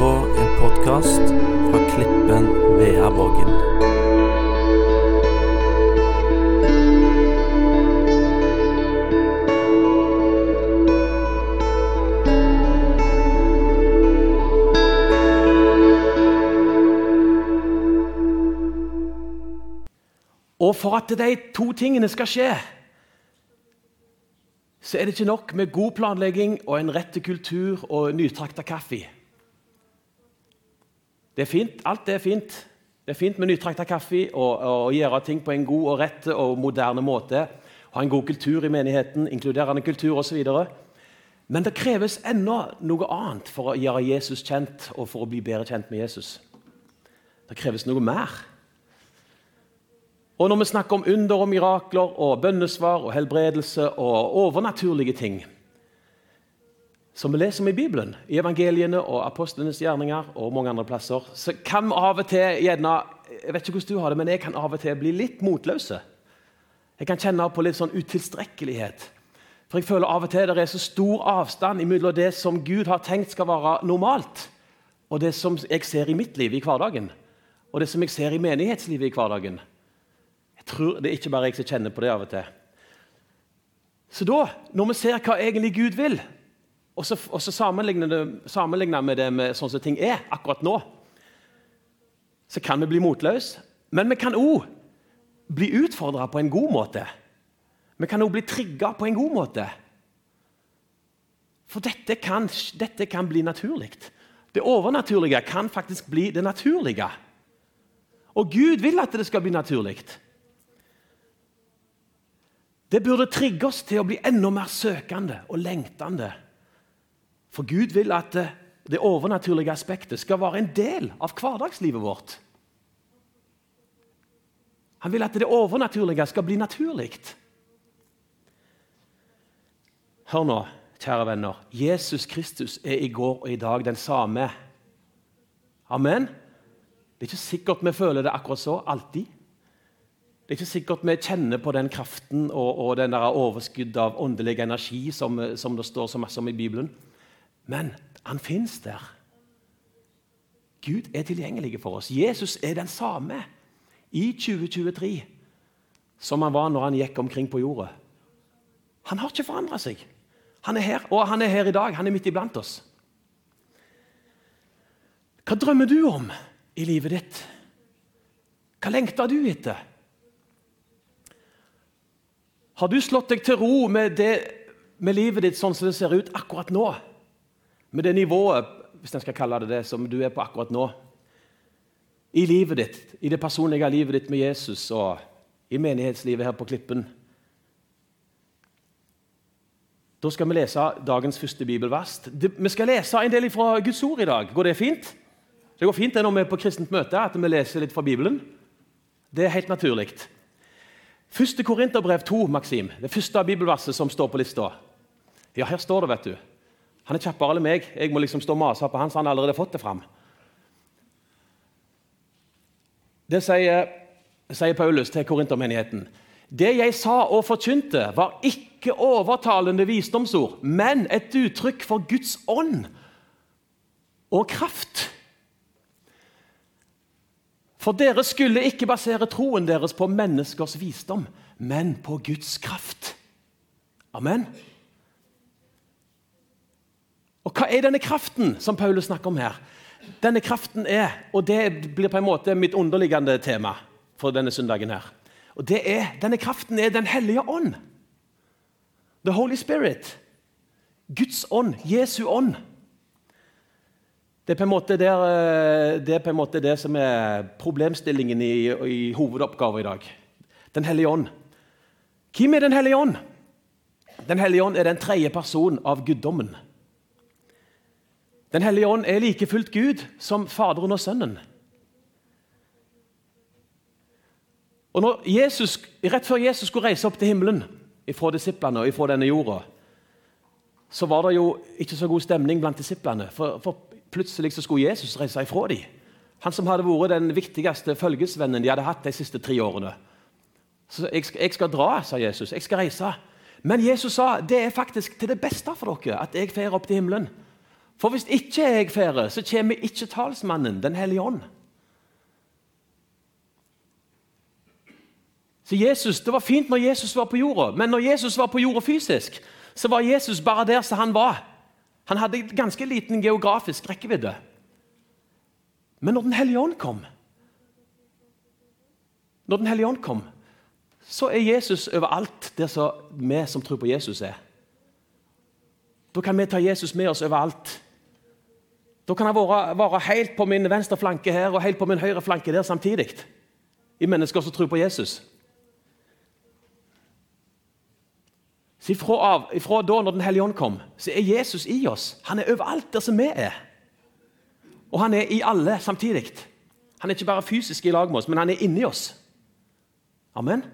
på en podkast fra Klippen Veaborgen. Og for at de to tingene skal skje, så er det ikke nok med god planlegging og en rett til kultur og nytrakta kaffe. Det er fint, Alt det er fint. Det er fint med nytrakta kaffe og, og gjøre ting på en god og rett og moderne måte. Ha en god kultur i menigheten, inkluderende kultur osv. Men det kreves ennå noe annet for å gjøre Jesus kjent og for å bli bedre kjent med Jesus. Det kreves noe mer. Og når vi snakker om under og mirakler og bønnesvar og helbredelse og overnaturlige ting, som vi leser om i Bibelen, i evangeliene og apostlenes gjerninger og mange andre plasser, så kan vi av og til gjerne Jeg vet ikke hvordan du har det, men jeg kan av og til bli litt motløse. Jeg kan kjenne på litt sånn utilstrekkelighet. For jeg føler av og til det er så stor avstand mellom det som Gud har tenkt skal være normalt, og det som jeg ser i mitt liv i hverdagen, og det som jeg ser i menighetslivet i hverdagen. Jeg tror Det er ikke bare jeg som kjenner på det av og til. Så da, når vi ser hva egentlig Gud vil, og så, og så sammenligner vi det med sånn som ting er akkurat nå, så kan vi bli motløse. Men vi kan òg bli utfordra på en god måte. Vi kan òg bli trigga på en god måte. For dette kan, dette kan bli naturlig. Det overnaturlige kan faktisk bli det naturlige. Og Gud vil at det skal bli naturlig. Det burde trigge oss til å bli enda mer søkende og lengtende. For Gud vil at det overnaturlige aspektet skal være en del av hverdagslivet vårt. Han vil at det overnaturlige skal bli naturlig. Hør nå, kjære venner. Jesus Kristus er i går og i dag den samme. Amen. Det er ikke sikkert vi føler det akkurat så alltid. Det er ikke sikkert vi kjenner på den kraften og, og den der overskuddet av åndelig energi som, som, det står så masse om i Bibelen. Men han fins der. Gud er tilgjengelig for oss. Jesus er den samme i 2023 som han var når han gikk omkring på jorda. Han har ikke forandra seg. Han er her, og han er her i dag. Han er midt iblant oss. Hva drømmer du om i livet ditt? Hva lengter du etter? Har du slått deg til ro med, det, med livet ditt sånn som det ser ut akkurat nå? Med det nivået hvis jeg skal kalle det det, som du er på akkurat nå? I livet ditt, i det personlige livet ditt med Jesus og i menighetslivet her på Klippen. Da skal vi lese dagens første bibelvers. Vi skal lese en del fra Guds ord i dag. Går det fint? Det går fint det når vi er på kristent møte, at vi leser litt fra Bibelen. Det er helt naturlig. Første Korinterbrev 2, Maxim. Det første bibelverset som står på lista. Ja, her står det, vet du. Han er kjappere enn meg. Jeg må liksom stå og mase på han, så han har allerede fått det fram. Det sier, sier Paulus til korintermenigheten. Det jeg sa og forkynte, var ikke overtalende visdomsord, men et uttrykk for Guds ånd og kraft. For dere skulle ikke basere troen deres på menneskers visdom, men på Guds kraft. Amen. Og Hva er denne kraften som Paulus snakker om her? Denne kraften er, og Det blir på en måte mitt underliggende tema for denne søndagen. her. Og det er, Denne kraften er Den hellige ånd. The Holy Spirit. Guds ånd, Jesu ånd. Det er der, eh, det, er på en måte det som er problemstillingen i, i hovedoppgaven i dag. Den hellige ånd. Hvem er Den hellige ånd? Den hellige ånd er den tredje personen av guddommen. Den hellige ånd er like fullt Gud som Faderen og Sønnen. Og når Jesus, Rett før Jesus skulle reise opp til himmelen fra disiplene og fra denne jorda, så var det jo ikke så god stemning blant disiplene. For, for plutselig så skulle Jesus reise ifra dem. Han som hadde vært den viktigste følgesvennen de hadde hatt de siste tre årene. Så jeg, jeg skal dra, sa Jesus. Jeg skal reise. Men Jesus sa det er faktisk til det beste for dere at jeg fer opp til himmelen. For hvis ikke jeg fære, så kommer ikke talsmannen, Den hellige ånd. Så Jesus, Det var fint når Jesus var på jorda, men når Jesus var på jorda fysisk, så var Jesus bare der som han var. Han hadde ganske liten geografisk rekkevidde. Men når Den hellige ånd kom, når Den hellige ånd kom, så er Jesus overalt der som vi som tror på Jesus, er. Da kan vi ta Jesus med oss overalt. Da kan han være, være helt på min venstre flanke her og helt på min høyre flanke der samtidig. I mennesker som tror på Jesus. Så ifra, av, ifra da når Den hellige ånd kom, så er Jesus i oss. Han er overalt der som vi er. Og han er i alle samtidig. Han er ikke bare fysisk i lag med oss, men han er inni oss. Amen.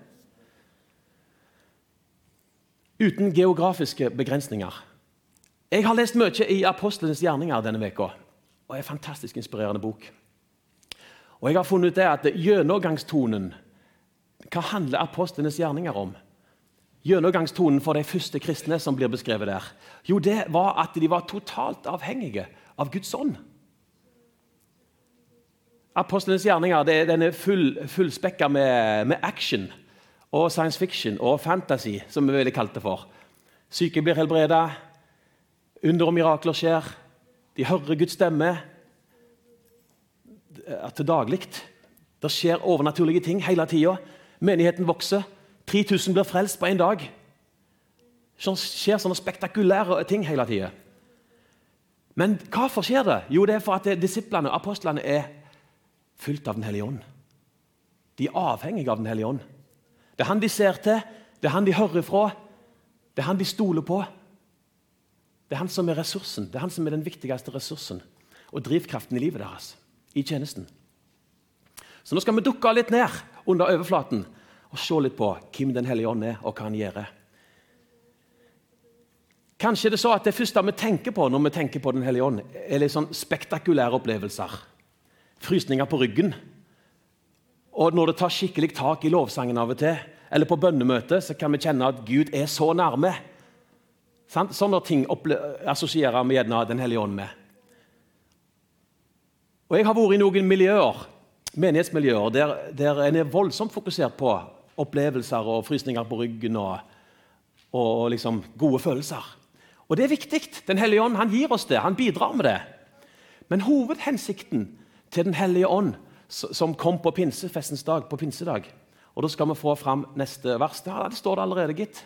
Uten geografiske begrensninger. Jeg har lest mye i Apostlenes gjerninger denne veka, og er en fantastisk inspirerende bok. Og jeg har funnet ut det at Gjennomgangstonen Hva handler apostlenes gjerninger om? Gjennomgangstonen for de første kristne som blir beskrevet der, Jo, det var at de var totalt avhengige av Guds ånd. Apostlenes gjerninger det, den er full, fullspekka med, med, action og science fiction og fantasy, som vi ville kalt det for. Syke blir helbreda, under og mirakler skjer. De hører Guds stemme til daglig. Det skjer overnaturlige ting hele tida. Menigheten vokser. 3000 blir frelst på én dag. Det skjer sånne spektakulære ting hele tida. Men hvorfor skjer det? Jo, det er for at disiplene apostlene er fylt av Den hellige ånd. De er avhengige av Den hellige ånd. Det er han de ser til, det er han de hører fra, det er han de stoler på. Det er han som er ressursen, det er han som er den viktigste ressursen og drivkraften i livet deres, i tjenesten. Så nå skal vi dukke litt ned under overflaten og se litt på hvem Den hellige ånd er, og hva han gjør. Kanskje det så at det første vi tenker på når vi tenker på Den hellige ånd, er litt sånn spektakulære opplevelser. Frysninger på ryggen. Og når det tar skikkelig tak i lovsangen av og til, eller på bønnemøtet, så kan vi kjenne at Gud er så nærme. Sånne ting assosierer vi gjerne Den hellige ånd med. Og Jeg har vært i noen miljøer, menighetsmiljøer der, der en er voldsomt fokusert på opplevelser og frysninger på ryggen og, og liksom gode følelser. Og det er viktig. Den hellige ånd han gir oss det, han bidrar med det. Men hovedhensikten til Den hellige ånd, som kom på pinsefestens dag, på pinsedag Og Da skal vi få fram neste vers. Der står det allerede, gitt.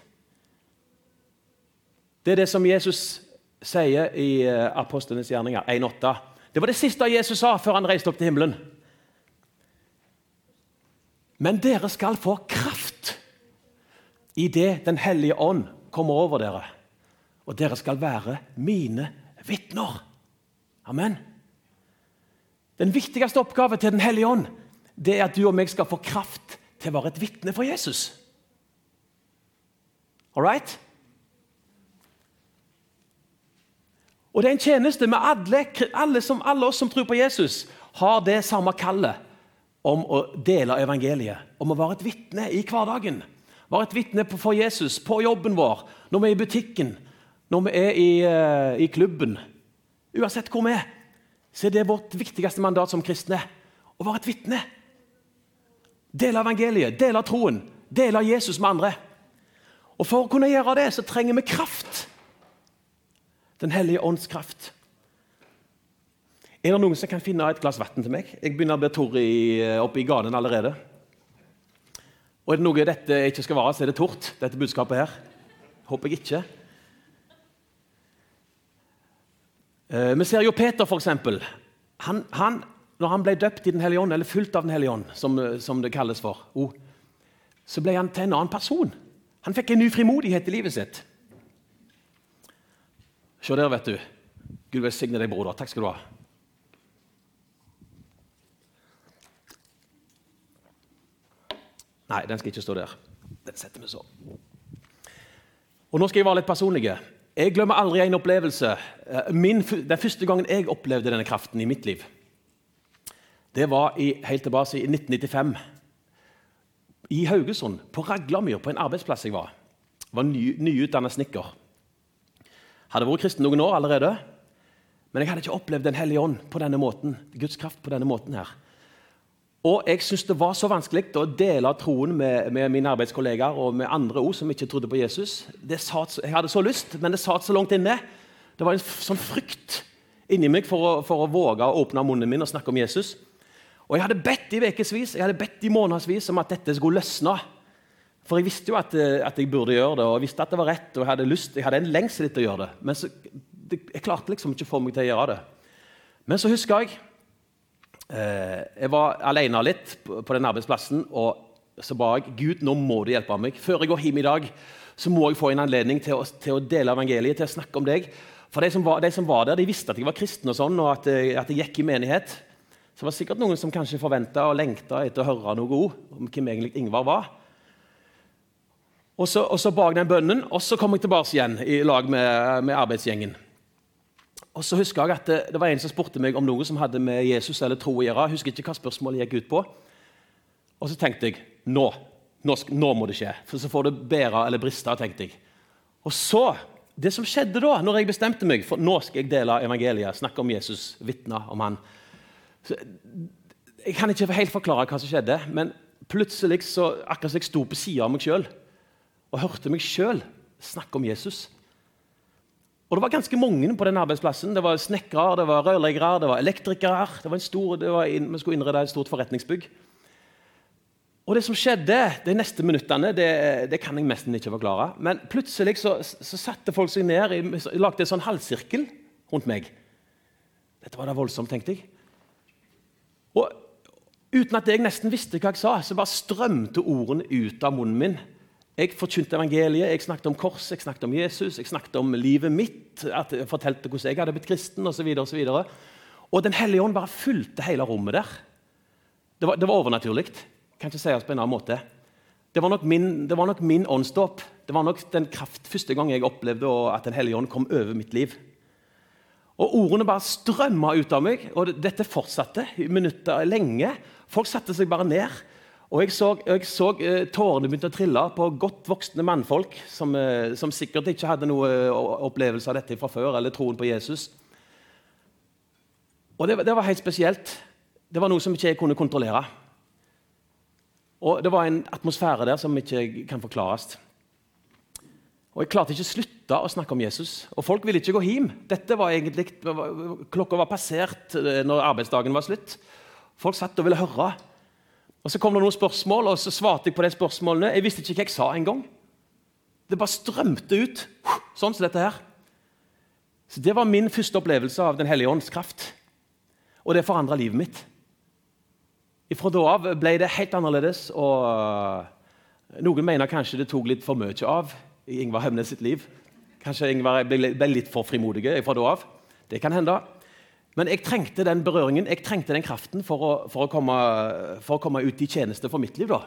Det er det som Jesus sier i eh, Apostlenes gjerninger 1,8. Det var det siste Jesus sa før han reiste opp til himmelen. Men dere skal få kraft idet Den hellige ånd kommer over dere. Og dere skal være mine vitner. Amen. Den viktigste oppgaven til Den hellige ånd det er at du og meg skal få kraft til å være et vitne for Jesus. All right? Og det er en tjeneste med alle, alle, som, alle oss som tror på Jesus, har det samme kallet om å dele evangeliet. Om å være et vitne i hverdagen. Være et vitne for Jesus på jobben vår, når vi er i butikken, når vi er i, uh, i klubben. Uansett hvor vi er, så er det vårt viktigste mandat som kristne. Å være et vitne. Dele evangeliet, dele troen, dele Jesus med andre. Og For å kunne gjøre det så trenger vi kraft. Den hellige ånds kraft. Er det noen som kan finne et glass vann til meg? Jeg begynner å bli tørr oppe i ganen allerede. Og er det noe dette ikke skal være, så er det tort, dette budskapet her. Håper jeg ikke. Eh, vi ser jo Peter, f.eks. Han, han, når han ble døpt i Den hellige ånd, eller fulgt av Den hellige ånd, som, som det kalles for, oh, så ble han til en annen person. Han fikk en ny frimodighet i livet sitt. Se der, vet du. Gud velsigne deg, broder. Takk skal du ha. Nei, den skal ikke stå der. Den setter vi så. Og Nå skal jeg være litt personlig. Jeg glemmer aldri en opplevelse. Eh, min, den første gangen jeg opplevde denne kraften i mitt liv, det var i, helt tilbake i 1995. I Haugesund, på Raglamyr, på en arbeidsplass jeg var. Jeg var ny, nyutdannet snekker. Hadde vært kristen noen år allerede. Men jeg hadde ikke opplevd Den hellige ånd på denne måten. Guds kraft på denne måten her. Og jeg syntes det var så vanskelig å dele troen med, med mine arbeidskollegaer og med andre ord som ikke trodde på Jesus. Satt, jeg hadde så lyst, men det satt så langt inne. Det var en sånn frykt inni meg for å, for å våge å åpne munnen min og snakke om Jesus. Og Jeg hadde bedt i ukevis jeg hadde bedt i månedsvis om at dette skulle løsne. For jeg visste jo at, at, jeg burde gjøre det, og jeg visste at det var rett. og Jeg hadde, lyst, jeg hadde en lengsel etter å gjøre det. Men så, det, jeg klarte liksom ikke å få meg til å gjøre det. Men så husker jeg eh, Jeg var alene litt på, på den arbeidsplassen. og så ba jeg Gud, nå må du hjelpe meg. Før jeg går hjem i dag, så må jeg få en anledning til å, til å dele evangeliet, til å snakke om deg. For de som, var, de som, var, der, de visste at jeg var kristen, og sånn, og at, at jeg gikk i menighet. Så det var sikkert noen som kanskje forventa og lengta etter å høre noe om hvem egentlig Ingvar var. Og så, og så bak den bønnen, og så kom jeg tilbake igjen i lag med, med arbeidsgjengen. Og så husker jeg at det, det, var En som spurte meg om noe som hadde med Jesus eller tro å gjøre. Jeg husker ikke hva spørsmålet gikk ut på. Og så tenkte jeg nå, nå, nå må det skje. For så får det bære eller briste. tenkte jeg. Og så, Det som skjedde da, når jeg bestemte meg for nå skal jeg dele evangeliet, snakke om Jesus, vitne om han, så, Jeg kan ikke helt forklare hva som skjedde, men plutselig så, akkurat som jeg sto på sida av meg sjøl og hørte meg sjøl snakke om Jesus. Og Det var ganske mange på den arbeidsplassen. Det var snekkere, det var rørleggere, det var elektrikere. Det var en stor, var inn, vi skulle innrede et stort forretningsbygg. Og Det som skjedde de neste minuttene, det, det kan jeg nesten ikke forklare. Men plutselig så, så satte folk seg ned, og lagde en sånn halvsirkel rundt meg. Dette var da voldsomt, tenkte jeg. Og Uten at jeg nesten visste hva jeg sa, så bare strømte ordene ut av munnen min. Jeg forkynte evangeliet, jeg snakket om korset, jeg snakket om Jesus, jeg snakket om livet mitt. at jeg fortalte hvordan jeg hadde blitt kristen. Og, så videre, og, så og Den hellige ånd bare fulgte hele rommet der. Det var, det var overnaturlig. Kan ikke sies på en annen måte. Det var nok min, det var nok min åndsdåp. Det var nok den kraft første gang jeg opplevde at Den hellige ånd kom over mitt liv. Og Ordene bare strømma ut av meg, og dette fortsatte i minutter lenge. Folk satte seg bare ned. Og Jeg så, jeg så eh, tårene begynte å trille på godt voksne mannfolk som, eh, som, sikkert ikke hadde noe eh, opplevelse av dette fra før, eller troen på Jesus. Og det, det var helt spesielt. Det var noe som ikke jeg kunne kontrollere. Og Det var en atmosfære der som ikke kan forklares. Og Jeg klarte ikke å slutte å snakke om Jesus. Og folk ville ikke gå hjem. Dette var egentlig, Klokka var passert når arbeidsdagen var slutt. Folk satt og ville høre. Og Så kom det noen spørsmål, og så svarte jeg på de spørsmålene. Jeg visste ikke hva jeg sa engang. Det bare strømte ut, sånn som dette her. Så Det var min første opplevelse av Den hellige ånds kraft. Og det forandra livet mitt. Fra da av ble det helt annerledes. og øh, Noen mener kanskje det tok litt for mye av i Ingvar Hemnes sitt liv. Kanskje Ingvar ble litt for frimodig fra da av. Det kan hende. Men jeg trengte den berøringen, jeg trengte den kraften for å, for å, komme, for å komme, ut i tjeneste for mitt liv. da.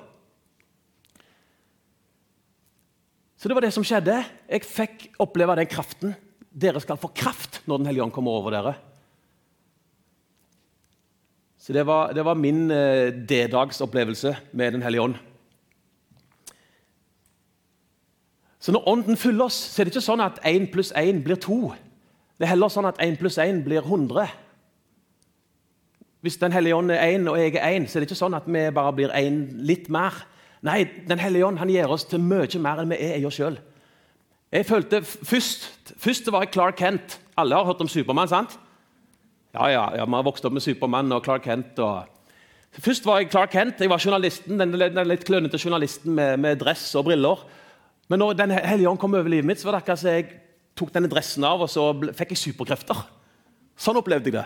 Så det var det som skjedde. Jeg fikk oppleve den kraften. Dere skal få kraft når Den hellige ånd kommer over dere. Så Det var, det var min eh, D-dagsopplevelse med Den hellige ånd. Så når Ånden fyller oss, så er det ikke sånn at én pluss én blir to. Det er heller sånn at 1 pluss 1 blir 100. Hvis Den hellige ånd er én og jeg er én, så er det ikke sånn at vi bare blir én litt mer. Nei, Den hellige ånd han gir oss til mye mer enn vi er i oss sjøl. Jeg følte først, først var jeg Clark Kent. Alle har hørt om Supermann, sant? Ja, ja, ja, Vi har vokst opp med Supermann og Clark Kent. Og... Først var jeg Clark Kent. Jeg var journalisten, den litt klønete journalisten med, med, dress og briller. Men når Den hellige ånd kom over livet mitt, så var det akkurat som jeg tok denne dressen av, og så fikk jeg superkrefter. Sånn opplevde jeg det.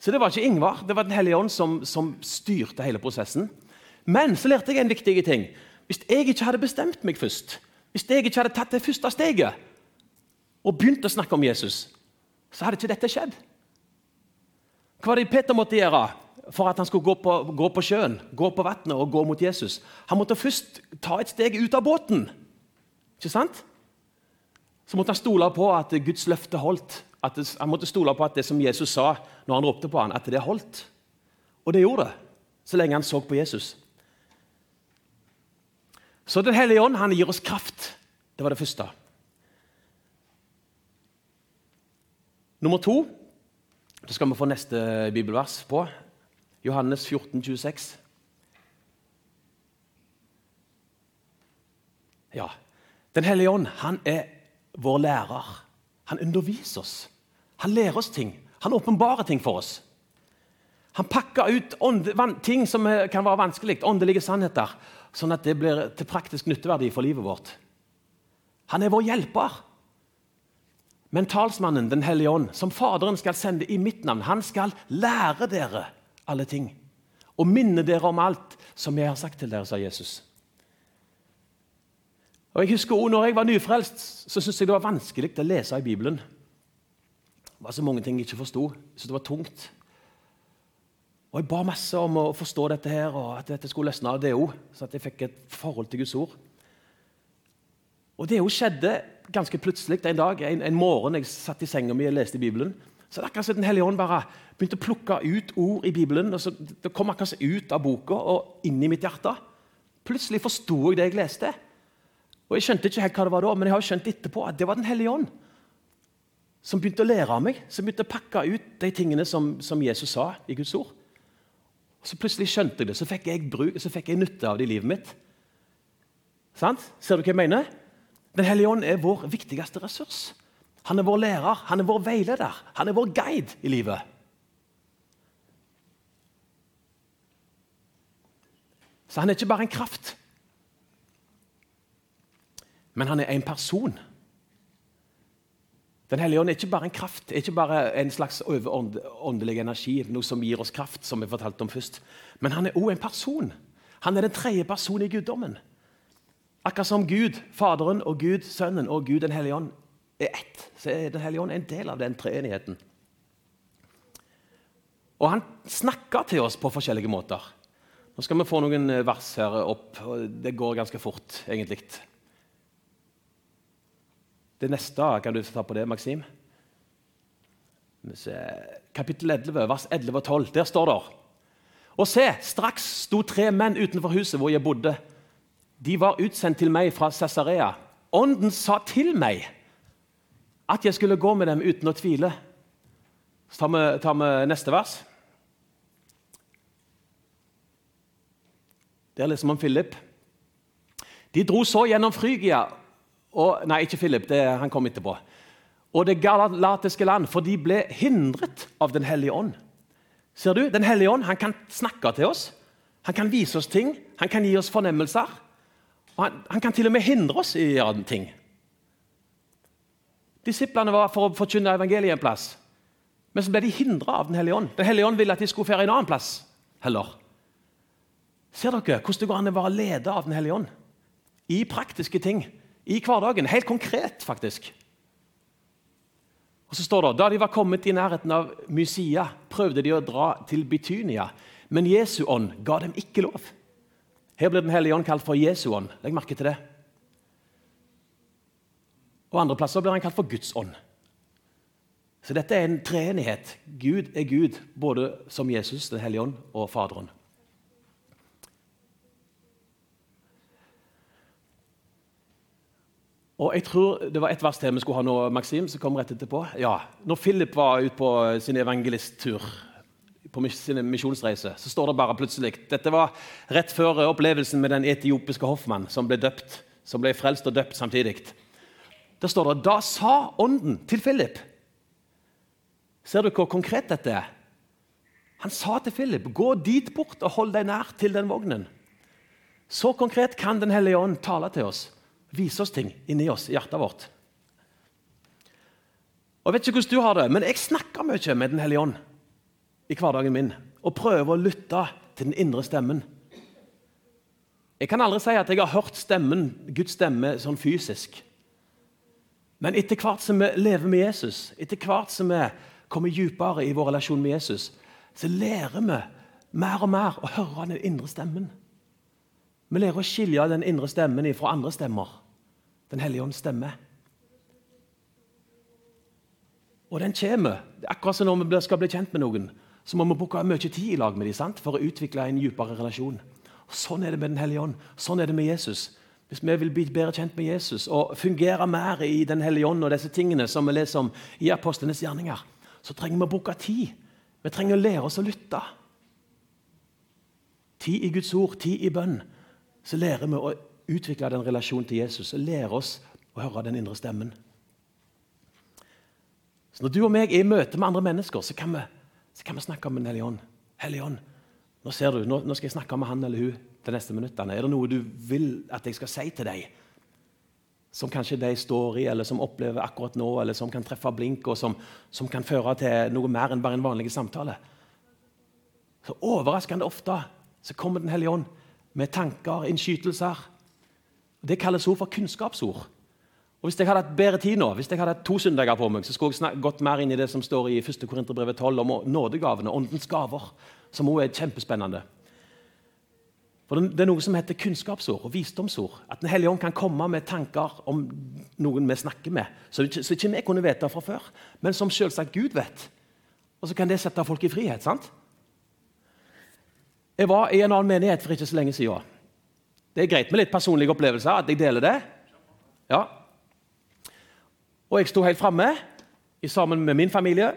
Så det var ikke Ingvar, det var Den hellige ånd som, som styrte hele prosessen. Men så lærte jeg en viktig ting. Hvis jeg ikke hadde bestemt meg først, hvis jeg ikke hadde tatt det første steget og begynt å snakke om Jesus, så hadde ikke dette skjedd. Hva var det Peter måtte gjøre for at han skulle gå på, gå på sjøen, gå på vannet og gå mot Jesus? Han måtte først ta et steg ut av båten. Ikke sant? Så måtte han stole på at Guds løfte holdt. Det, han måtte stole på at det som Jesus sa når han ropte på ham, at det holdt. Og det gjorde det, så lenge han så på Jesus. Så Den hellige ånd han gir oss kraft. Det var det første. Nummer to Da skal vi få neste bibelvers på. Johannes 14, 26. Ja, Den hellige ånd han er vår lærer. Han underviser oss. Han lærer oss ting. Han åpenbarer ting for oss. Han pakker ut ting som kan være vanskelig, åndelige sannheter, sånn at det blir til praktisk nytteverdi for livet vårt. Han er vår hjelper. Men talsmannen, Den hellige ånd, som Faderen skal sende i mitt navn, han skal lære dere alle ting og minne dere om alt som jeg har sagt til dere, sa Jesus. Og jeg husker også, når jeg var nyfrelst, så syntes jeg det var vanskelig å lese i Bibelen. Det var så mange ting jeg ikke forsto. Så det var tungt. Og Jeg ba masse om å forstå dette her, og at dette skulle løsne av det òg, så at jeg fikk et forhold til Guds ord. Og Det òg skjedde ganske plutselig en dag, en, en morgen jeg satt i senga mi og leste i Bibelen. Så det akkurat som Den hellige ånd bare begynte å plukke ut ord i Bibelen. og så Det kom akkurat ut av boka og inn i mitt hjerte. Plutselig forsto jeg det jeg leste. Og Jeg skjønte ikke helt hva det var da, men jeg har skjønt etterpå at det var Den hellige ånd som begynte å lære av meg, som begynte å pakke ut de tingene som, som Jesus sa i Guds ord. Og Så plutselig skjønte jeg det, så fikk jeg, bruk, så fikk jeg nytte av det i livet mitt. Sant? Ser du hva jeg mener? Den hellige ånd er vår viktigste ressurs. Han er vår lærer, han er vår veileder, han er vår guide i livet. Så han er ikke bare en kraft, men han er en person. Den hellige ånd er ikke bare en kraft, ikke bare en slags overåndelig energi, noe som gir oss kraft, som vi fortalte om først. Men han er òg en person. Han er den tredje personen i guddommen. Akkurat som Gud, Faderen og Gud, Sønnen og Gud den hellige ånd er ett, så er Den hellige ånd en del av den treenigheten. Og han snakker til oss på forskjellige måter. Nå skal vi få noen vers her opp. og Det går ganske fort, egentlig. Det neste kan du ta på det, Maksim. Kapittel 11, vers 11 og 12. Der står det Og se, straks sto tre menn utenfor huset hvor jeg bodde. De var utsendt til meg fra Cesarea. Ånden sa til meg at jeg skulle gå med dem uten å tvile. Så tar vi, tar vi neste vers. Det er liksom om Philip. De dro så gjennom Frygia og, Nei, ikke Philip, det, han kom etterpå. Og det galatiske land, for de ble hindret av Den hellige ånd. Ser du? Den hellige ånd han kan snakke til oss, han kan vise oss ting, han kan gi oss fornemmelser. Han, han kan til og med hindre oss i å gjøre ting. Disiplene var for å forkynne evangeliet en plass, men så ble de hindra av Den hellige ånd. Den hellige ånd ville at de skulle fære en annen plass heller. Ser dere hvordan det går an å være leder av Den hellige ånd? I praktiske ting i hverdagen. Helt konkret, faktisk. Og så står det, Da de var kommet i nærheten av Mysia, prøvde de å dra til Bitynia, men Jesu ånd ga dem ikke lov. Her blir Den hellige ånd kalt for Jesu ånd. Legg merke til det. Og andre plasser blir han kalt for Guds ånd. Så dette er en treenighet. Gud er Gud, både som Jesus, Den hellige ånd, og Faderen. Og jeg tror Det var et vers til vi skulle ha nå, Maxim, som kom rett etterpå. Ja, når Philip var ute på sin evangelisttur, på sin misjonsreise, så står det bare plutselig Dette var rett før opplevelsen med den etiopiske hoffmann som ble døpt, som ble frelst og døpt samtidig. Da står det Da sa ånden til Philip Ser du hvor konkret dette er? Han sa til Philip, 'Gå dit bort og hold deg nær til den vognen.' Så konkret kan Den hellige ånd tale til oss vise oss ting inni oss, i hjertet vårt. Og Jeg vet ikke hvordan du har det, men jeg snakker mye med Den hellige ånd i hverdagen min og prøver å lytte til den indre stemmen. Jeg kan aldri si at jeg har hørt stemmen, Guds stemme sånn fysisk. Men etter hvert som vi lever med Jesus, etter hvert som vi kommer dypere i vår relasjon med Jesus, så lærer vi mer og mer å høre den indre stemmen. Vi lærer å skilje den indre stemmen fra andre stemmer. Den hellige ånds stemme. Og den kommer. Akkurat som når vi skal bli kjent med noen, så må vi bruke mye tid i lag med dem for å utvikle en dypere relasjon. Og Sånn er det med Den hellige ånd. Sånn er det med Jesus. hvis vi vil bli bedre kjent med Jesus og fungere mer i Den hellige ånd og disse tingene som vi leser om i apostlenes gjerninger, så trenger vi å bruke tid. Vi trenger å lære oss å lytte. Tid i Guds ord, tid i bønn. Så lærer vi å utvikle den relasjonen til Jesus og lære oss å høre den indre stemmen. Så Når du og meg er i møte med andre mennesker, så kan vi, så kan vi snakke om Den hellige ånd. Hellige ånd, nå ser du, nå, nå skal jeg snakke med han eller hun de neste minuttene. Er det noe du vil at jeg skal si til deg? Som kanskje de står i, eller som opplever akkurat nå, eller som kan treffe blink, og som, som kan føre til noe mer enn bare en vanlig samtale. Så Overraskende ofte så kommer Den hellige ånd med tanker, innskytelser. Det kalles ord for kunnskapsord. Og Hvis jeg hadde hatt bedre tid nå, hvis jeg hadde hatt to søndager på meg, så skulle jeg gått mer inn i det som står i 1. Korinterbrevet 12 om nådegavene, åndens gaver, som også er kjempespennende. For Det er noe som heter kunnskapsord og visdomsord. At Den hellige ånd kan komme med tanker om noen vi snakker med, som ikke, ikke vi kunne vite fra før, men som selvsagt Gud vet. Og så kan det sette folk i frihet. sant? Jeg var i en annen menighet for ikke så lenge siden. Det er greit med litt personlige opplevelser, at jeg deler det. Ja. Og jeg sto helt framme sammen med min familie.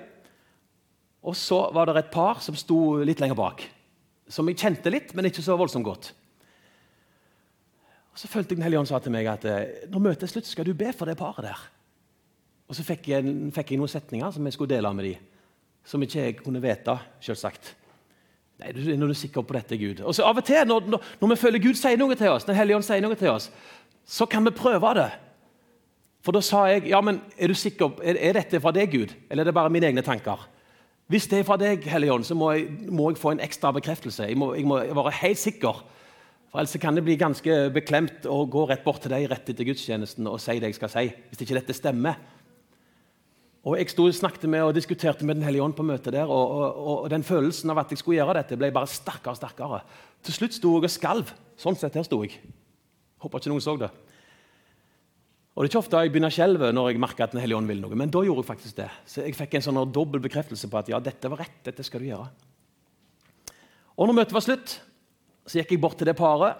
Og så var det et par som sto litt lenger bak som jeg kjente litt, men ikke så voldsomt godt. Og Så følte jeg Den hellige ånd sa til meg at eh, når møtet er slutt, skal du be for det paret der. Og Så fikk jeg, fikk jeg noen setninger som jeg skulle dele med dem, som ikke jeg kunne vite. Selvsagt. Nei, du, Når du er sikker på dette, Gud. Og så Av og til når, når, når vi føler Gud sier noe til oss, Den hellige ånd sier noe til oss, så kan vi prøve det. For da sa jeg ja, men er du sikker, er, er dette fra deg, Gud, eller er det bare mine egne tanker? Hvis det er fra deg, Hellige Ånd, så må jeg, må jeg, få en ekstra bekreftelse. Jeg må, jeg må, være helt sikker. For Ellers kan det bli ganske beklemt å gå rett bort til deg rett etter gudstjenesten og si det jeg skal si. Hvis ikke dette stemmer. Og Jeg stod, snakket med og diskuterte med Den hellige ånd på møtet der, og, og, og, den følelsen av at jeg skulle gjøre dette, ble bare sterkere og sterkere. Til slutt sto jeg og skalv. Sånn sett her sto jeg. Håper ikke noen så det. Og Det er ikke ofte jeg begynner å skjelve når jeg merker at Den hellige ånd vil noe, men da gjorde jeg faktisk det. Så jeg fikk en sånn dobbel bekreftelse på at ja, dette var rett. dette skal du gjøre. Og når møtet var slutt, så gikk jeg bort til det paret.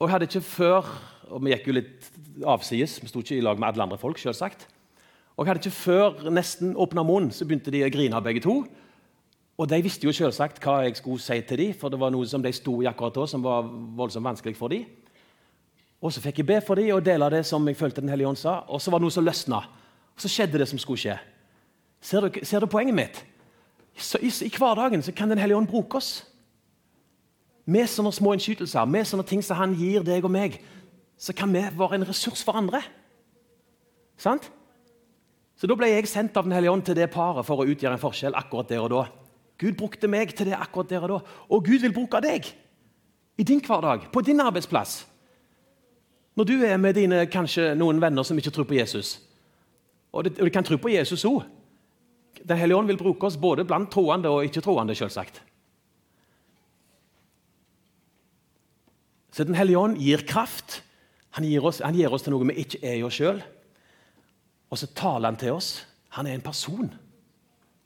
Og jeg hadde ikke før og Vi gikk jo litt avsides, vi sto ikke i lag med alle andre folk. Selvsagt. Og jeg hadde ikke før nesten åpna munnen, så begynte de å grine begge to. Og de visste jo selvsagt hva jeg skulle si til dem, for det var noe som de sto i akkurat da, som var voldsomt vanskelig for dem. Og Så fikk jeg be for dem og dele det som jeg følte Den hellige ånd sa. Og så var det noe som løsna. Og så skjedde det som skulle skje. Ser du, ser du poenget mitt? Så i, i, hverdagen så kan Den hellige ånd bruke oss. Med sånne små innskytelser, med sånne ting som han gir deg og meg, så kan vi være en ressurs for andre. Sant? Så Da ble jeg sendt av Den hellige ånd til det paret for å utgjøre en forskjell akkurat der og da. Gud brukte meg til det akkurat der og da. Og Gud vil bruke deg i din hverdag, på din arbeidsplass. Når du er med dine kanskje noen venner som ikke tror på Jesus, og de, kan tro på Jesus òg Den hellige ånd vil bruke oss både blant troende og ikke-troende, selvsagt. Så Den hellige ånd gir kraft. Han gir, oss, han gir oss til noe vi ikke er i oss sjøl. Og så taler han til oss. Han er en person.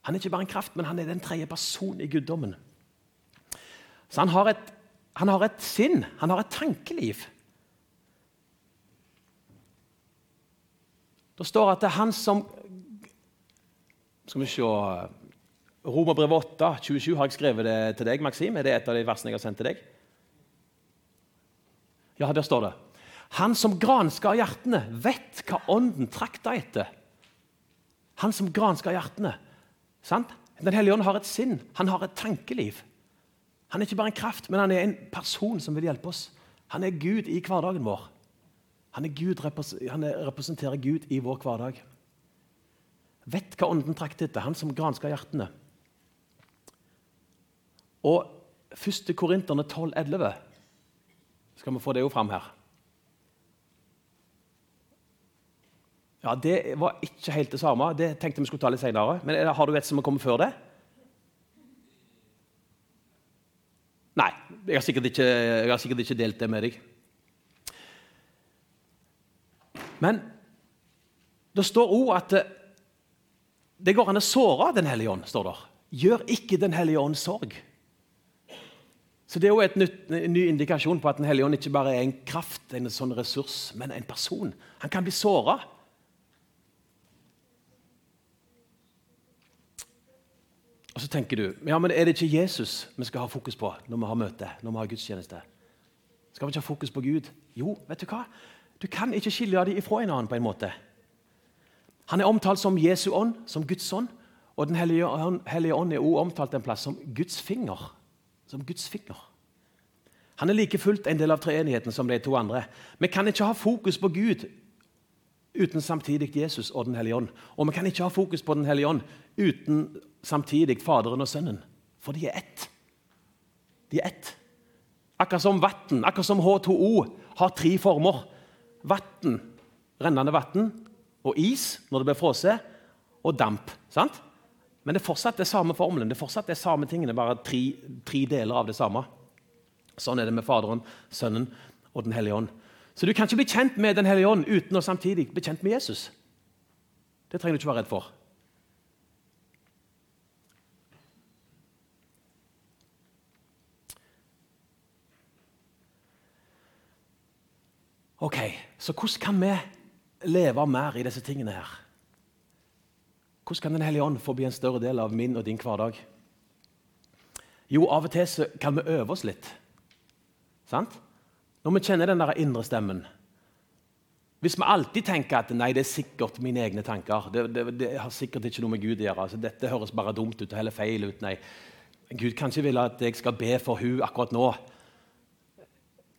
Han er ikke bare en kraft, men han er den tredje personen i guddommen. Så han har, et, han har et sinn, han har et tankeliv. Det står at det er han som Skal vi se Romerbrevet 8, 27 har jeg skrevet det til deg, Maksim. Er det et av de versene jeg har sendt til deg? Ja, der står det. Han som granskar hjertene, vet hva ånden trakter etter. Han som granskar hjertene. Sant? Den hellige ånd har et sinn, han har et tankeliv. Han er ikke bare en kraft, men han er en person som vil hjelpe oss. Han er Gud i hverdagen vår. Han, Gud, han representerer Gud i vår hverdag. Vet hva Ånden trakter etter, han som gransker hjertene. Og 1. Korinterne 12,11 Skal vi få det jo fram her? Ja, Det var ikke helt det samme. Det tenkte vi skulle ta litt senere. Men har du et som har kommet før det? Nei, jeg har sikkert ikke, jeg har sikkert ikke delt det med deg. Men det står òg at det, det går an å såre Den hellige ånd. står der. Gjør ikke Den hellige ånd sorg. Så Det er jo et nytt, en ny indikasjon på at Den hellige ånd ikke bare er en kraft, en sånn ressurs, men en person. Han kan bli såra. Og så tenker du ja, men er det ikke Jesus vi skal ha fokus på når vi har møte, når vi har gudstjeneste? Skal vi ikke ha fokus på Gud? Jo, vet du hva? Du kan ikke skille dem ifra en annen på en måte. Han er omtalt som Jesu ånd, som Guds ånd. Og Den hellige ånd, hellige ånd er også omtalt en plass som Guds finger. Som Guds finger. Han er like fullt en del av treenigheten som de to andre. Vi kan ikke ha fokus på Gud uten samtidig Jesus og Den hellige ånd. Og vi kan ikke ha fokus på Den hellige ånd uten samtidig Faderen og Sønnen. For de er ett. De er ett. Akkurat som vann, akkurat som H2O, har tre former. Vann, rennende vann, og is når det blir frosset, og damp. sant? Men det er fortsatt det samme formelen, det er fortsatt det samme tingene, bare tre, deler av det samme. Sånn er det med Faderen, Sønnen og Den hellige ånd. Så du kan ikke bli kjent med Den hellige ånd uten å samtidig bli kjent med Jesus. Det trenger du ikke være redd for. Ok, Så hvordan kan vi leve mer i disse tingene her? Hvordan kan Den hellige ånd få bli en større del av min og din hverdag? Jo, av og til kan vi øve oss litt. Sant? Når vi kjenner den der indre stemmen. Hvis vi alltid tenker at nei, det er sikkert mine egne tanker Det, det, det har sikkert ikke noe med Gud å gjøre. Altså, dette høres bare dumt ut og heller feil ut. Nei, Gud kan ikke ville at jeg skal be for hun akkurat nå.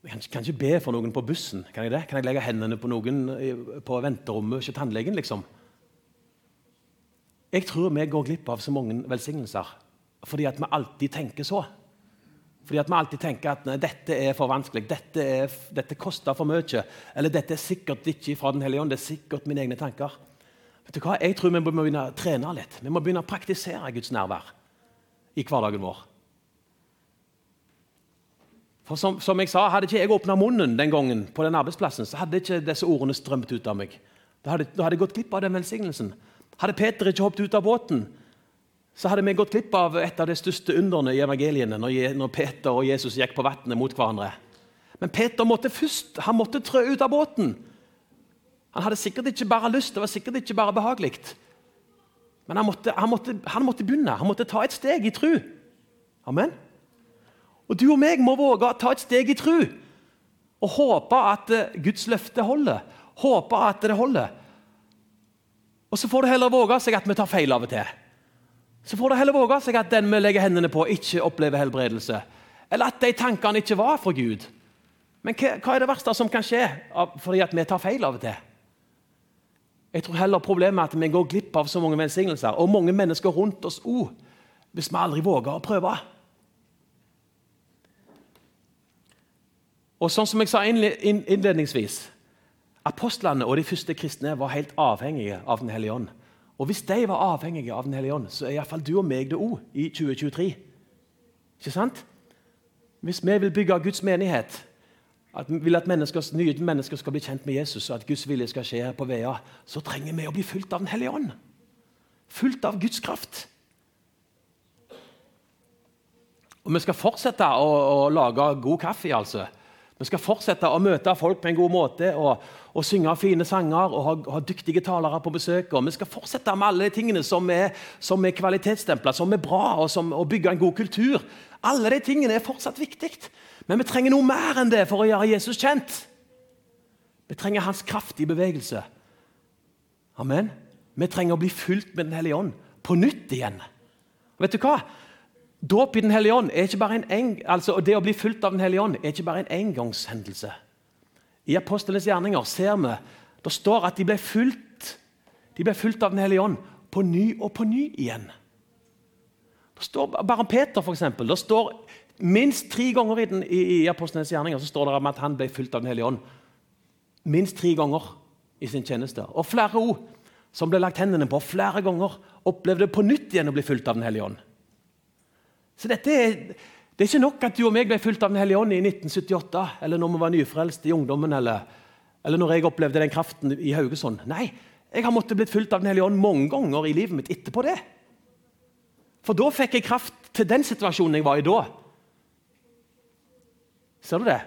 Jeg kan, kan ikke be for noen på bussen. Kan jeg det? Kan jeg legge hendene på noen på venterommet hos tannlegen? liksom? Jeg tror vi går glipp av så mange velsignelser fordi at vi alltid tenker så. Fordi at vi alltid tenker at nei, dette er for vanskelig, dette, er, dette, koster for mye. Eller dette er sikkert ikke fra Den hellige ånd, det er sikkert mine egne tanker. Vet du hva? Jeg tror vi må begynne å trene litt. Vi må begynne å praktisere Guds nærvær i hverdagen vår. For som, som jeg sa, Hadde ikke jeg åpna munnen den gangen, på den arbeidsplassen, så hadde ikke disse ordene strømt ut av meg. Da hadde, da hadde jeg gått glipp av den velsignelsen. Hadde Peter ikke hoppet ut av båten, så hadde vi gått glipp av et av de største underne i evangeliene når Peter og Jesus gikk på vannet mot hverandre. Men Peter måtte først han måtte trø ut av båten. Han hadde sikkert ikke bare lyst, det var sikkert ikke bare behagelig. Men han måtte, han, måtte, han måtte, begynne. Han måtte ta et steg i tru. Amen. Og du og meg må våge å ta et steg i tru og håpe at eh, Guds løfte holder. Håpe at det holder. Og Så får du heller våge seg at vi tar feil av og til. Så får det heller våge seg at den vi legger hendene på, ikke opplever helbredelse. Eller at de tankene ikke var fra Gud. Men hva, hva er det verste som kan skje fordi at vi tar feil av og til? Jeg tror heller problemet er at vi går glipp av så mange velsignelser, og mange mennesker rundt oss òg, hvis vi aldri våger å prøve. Og sånn som jeg sa innledningsvis Apostlene og de første kristne var helt avhengige av Den hellige ånd. Og Hvis de var avhengige av Den hellige ånd, så er iallfall du og meg det òg i 2023. Ikke sant? Hvis vi vil bygge Guds menighet, at vi vil at mennesker, nye mennesker skal bli kjent med Jesus, og at Guds vilje skal skje her på Vea, så trenger vi å bli fulgt av Den hellige ånd. Fulgt av Guds kraft. Og Vi skal fortsette å, å lage god kaffe. altså. Vi skal fortsette å møte folk på en god måte og, og synge fine sanger og ha, ha, dyktige talere på besøk. Og vi skal fortsette med alle de tingene som er, som er kvalitetsstempla, som er bra, og som å bygge en god kultur. Alle de tingene er fortsatt viktig, men vi trenger noe mer enn det for å gjøre Jesus kjent. Vi trenger hans kraft i bevegelse. Amen. Vi trenger å bli fylt med Den hellige ånd på nytt igjen. Vet du hva? Dåp i Den hellige ånd er ikke bare en, en altså Det å bli fulgt av Den hellige ånd er ikke bare en engangshendelse. I apostlenes gjerninger ser vi det står at de ble fulgt de ble fulgt av Den hellige ånd på ny og på ny igjen. Det står bare Peter, for eksempel. Det står Minst tre ganger i, den, i, i apostlenes gjerninger så står det at han ble fulgt av Den hellige ånd. Minst tre ganger i sin tjeneste. Og flere ord som ble lagt hendene på flere ganger, opplevde på nytt igjen å bli fulgt av Den hellige ånd. Så dette er, Det er ikke nok at du og meg ble fulgt av Den hellige ånd i 1978, eller når vi var nyfrelst i ungdommen, eller, eller når jeg opplevde den kraften i Haugesund. Nei, jeg har måttet blitt fulgt av Den hellige ånd mange ganger i livet mitt etterpå det. For da fikk jeg kraft til den situasjonen jeg var i da. Ser du det?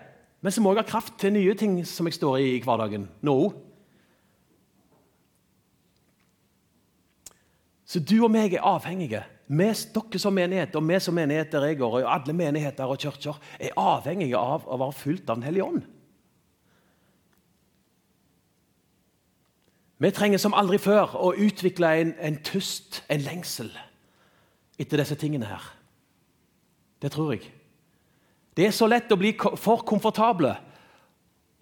Men så må jeg ha kraft til nye ting som jeg står i i hverdagen. Nå. Så du og meg er avhengige. Vi, dere som menighet, og vi som menighet der jeg går, og alle menigheter og kirker, er avhengige av å være fylt av Den hellige ånd. Vi trenger som aldri før å utvikle en, en tyst, en lengsel, etter disse tingene her. Det tror jeg. Det er så lett å bli for komfortable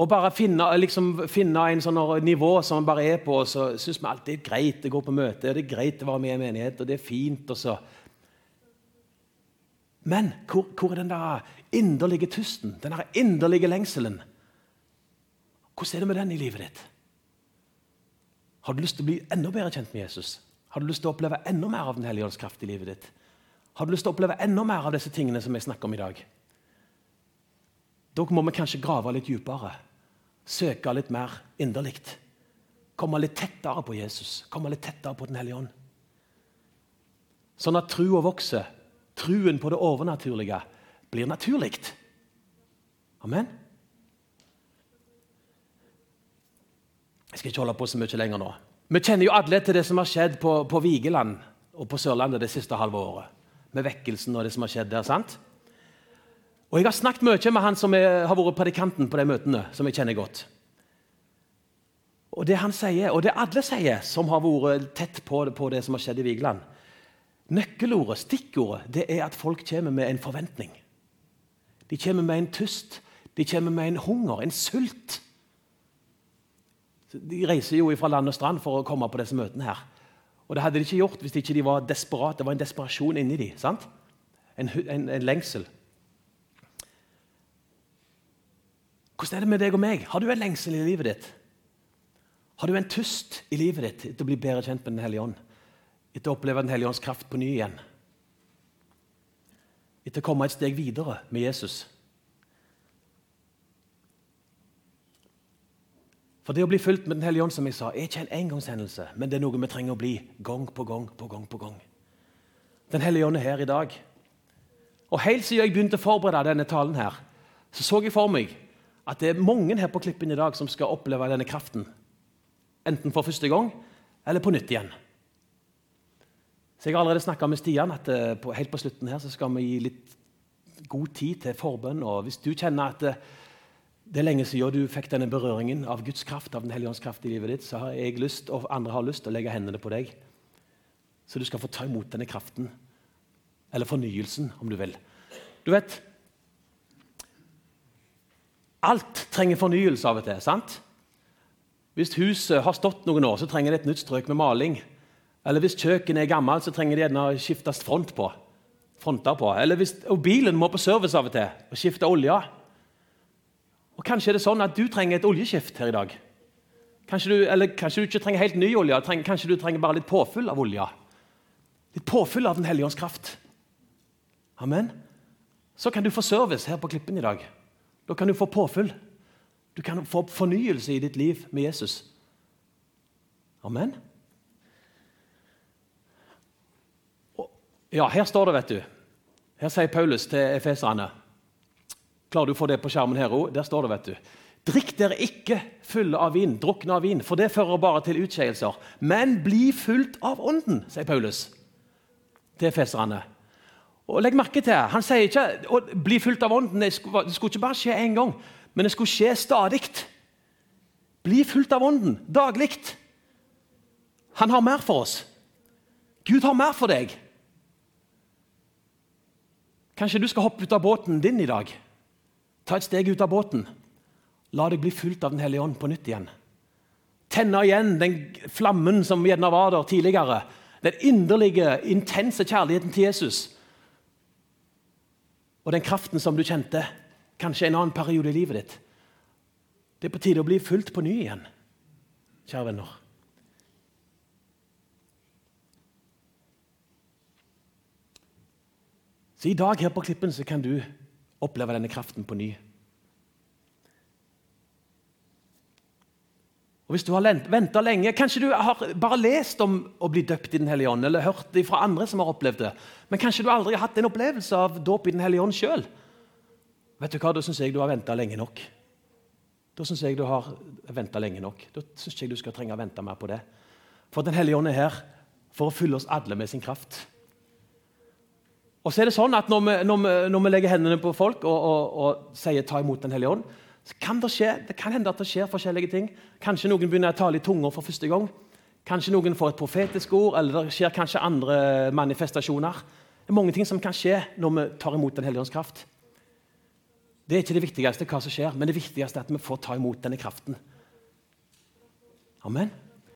og bare finne, liksom, finne en sånn nivå som man bare er på. og Så syns vi alltid det er greit å gå på møte, det er greit å være med i en menighet, og det er fint. og så. Men hvor, hvor er den der inderlige tusten, den der inderlige lengselen? Hvordan er det med den i livet ditt? Har du lyst til å bli enda bedre kjent med Jesus? Har du lyst til å oppleve enda mer av Den hellige ånds kraft i livet ditt? Har du lyst til å oppleve enda mer av disse tingene som jeg snakker om i dag? Da må vi kanskje grave litt dypere, søke litt mer inderlig. Komme litt tettere på Jesus, komme litt tettere på Den hellige ånd. Sånn at trua vokser, truen på det overnaturlige blir naturlig. Amen. Jeg skal ikke holde på så mye lenger nå. Vi kjenner jo alle til det som har skjedd på, på Vigeland og på Sørlandet det siste halve året. Med vekkelsen og det som har skjedd der. sant? Og Jeg har snakket mye med han som er, har vært predikanten på de møtene. som jeg kjenner godt. Og det han sier, og det alle sier som har vært tett på, på det som har skjedd i Vigeland Nøkkelordet, stikkordet, det er at folk kommer med en forventning. De kommer med en tyst, de kommer med en hunger, en sult. De reiser jo fra land og strand for å komme på disse møtene. her. Og Det hadde de ikke gjort hvis de ikke var desperate. Det var en desperasjon inni dem. En, en, en, lengsel. Hvordan er det med deg og meg? Har du en lengsel i livet ditt? Har du en tust i livet ditt etter å bli bedre kjent med Den hellige ånd? Etter å oppleve Den hellige ånds kraft på ny igjen? Etter å komme et steg videre med Jesus? For det å bli fulgt med Den hellige ånd som jeg sa, er ikke en engangshendelse, men det er noe vi trenger å bli gang på gang på gang. på gang. Den hellige ånd er her i dag. Og Helt siden jeg begynte å forberede denne talen, her, så så jeg for meg at det er mange her på Klippen i dag som skal oppleve denne kraften. Enten for første gang eller på nytt igjen. Så Jeg har allerede snakka med Stian at eh, på, helt på slutten her så skal vi gi litt god tid til forbønn. og Hvis du kjenner at eh, det er lenge siden du fikk denne berøringen av Guds kraft, av Den hellige ånds kraft i livet ditt, så har jeg lyst, og andre har lyst å legge hendene på deg, så du skal få ta imot denne kraften. Eller fornyelsen, om du vil. Du vet Alt trenger fornyelse av og til. sant? Hvis huset har stått noen år, så trenger det et nytt strøk med maling. Eller hvis kjøkkenet er gammelt, så trenger det gjerne skiftes front på. fronter på. Eller hvis, og bilen må på service av og til og skifte olje. Og Kanskje er det sånn at du trenger et oljeskift her i dag. Kanskje du, eller kanskje du ikke trenger helt ny olje, kanskje du trenger bare litt påfyll av olje. Litt påfyll av Den hellige ånds kraft. Amen. Så kan du få service her på Klippen i dag. Da kan du få påfyll. Du kan få fornyelse i ditt liv med Jesus. Amen. ja, her står det, vet du. Her sier Paulus til efeserne Klarer du å få det på skjermen her òg? Der står det, vet du. Drikk dere ikke fulle av vin, drukne av vin, for det fører bare til utskeielser. Men bli fulgt av Ånden, sier Paulus til feserne. Og legg merke til, Han sier ikke å bli fulgt av Ånden. Det skulle, det skulle ikke bare skje én gang, men det skulle skje stadig. Bli fulgt av Ånden daglig. Han har mer for oss. Gud har mer for deg. Kanskje du skal hoppe ut av båten din i dag. Ta et steg ut av båten. La deg bli fulgt av Den hellige ånd på nytt igjen. Tenne igjen den flammen som gjerne var der tidligere. Den inderlige, intense kjærligheten til Jesus. Og den kraften som du kjente kanskje en annen periode i livet ditt. Det er på tide å bli fulgt på ny igjen, kjære venner. Så I dag her på Klippen så kan du oppleve denne kraften på ny. Og Hvis du har venta lenge, kanskje du har bare lest om å bli døpt i Den hellige ånd, eller hørt det fra andre som har opplevd det, men kanskje du aldri har hatt en opplevelse av dåp i Den hellige ånd sjøl. Vet du hva, Da syns jeg du har venta lenge nok. Da syns jeg du har venta lenge nok. Da syns jeg du skal trenge å vente mer på det. For Den hellige ånd er her for å fylle oss alle med sin kraft. Og så er det sånn at Når vi, når vi, når vi legger hendene på folk og, og, og sier 'ta imot Den hellige ånd', så kan det skje, det kan hende at det skjer forskjellige ting. Kanskje noen begynner å tale i tunger for første gang. Kanskje noen får et profetisk ord, eller det skjer kanskje andre manifestasjoner. Det er mange ting som kan skje når vi tar imot Den hellige ånds kraft. Det er ikke det viktigste hva som skjer, men det viktigste er at vi får ta imot denne kraften. Amen.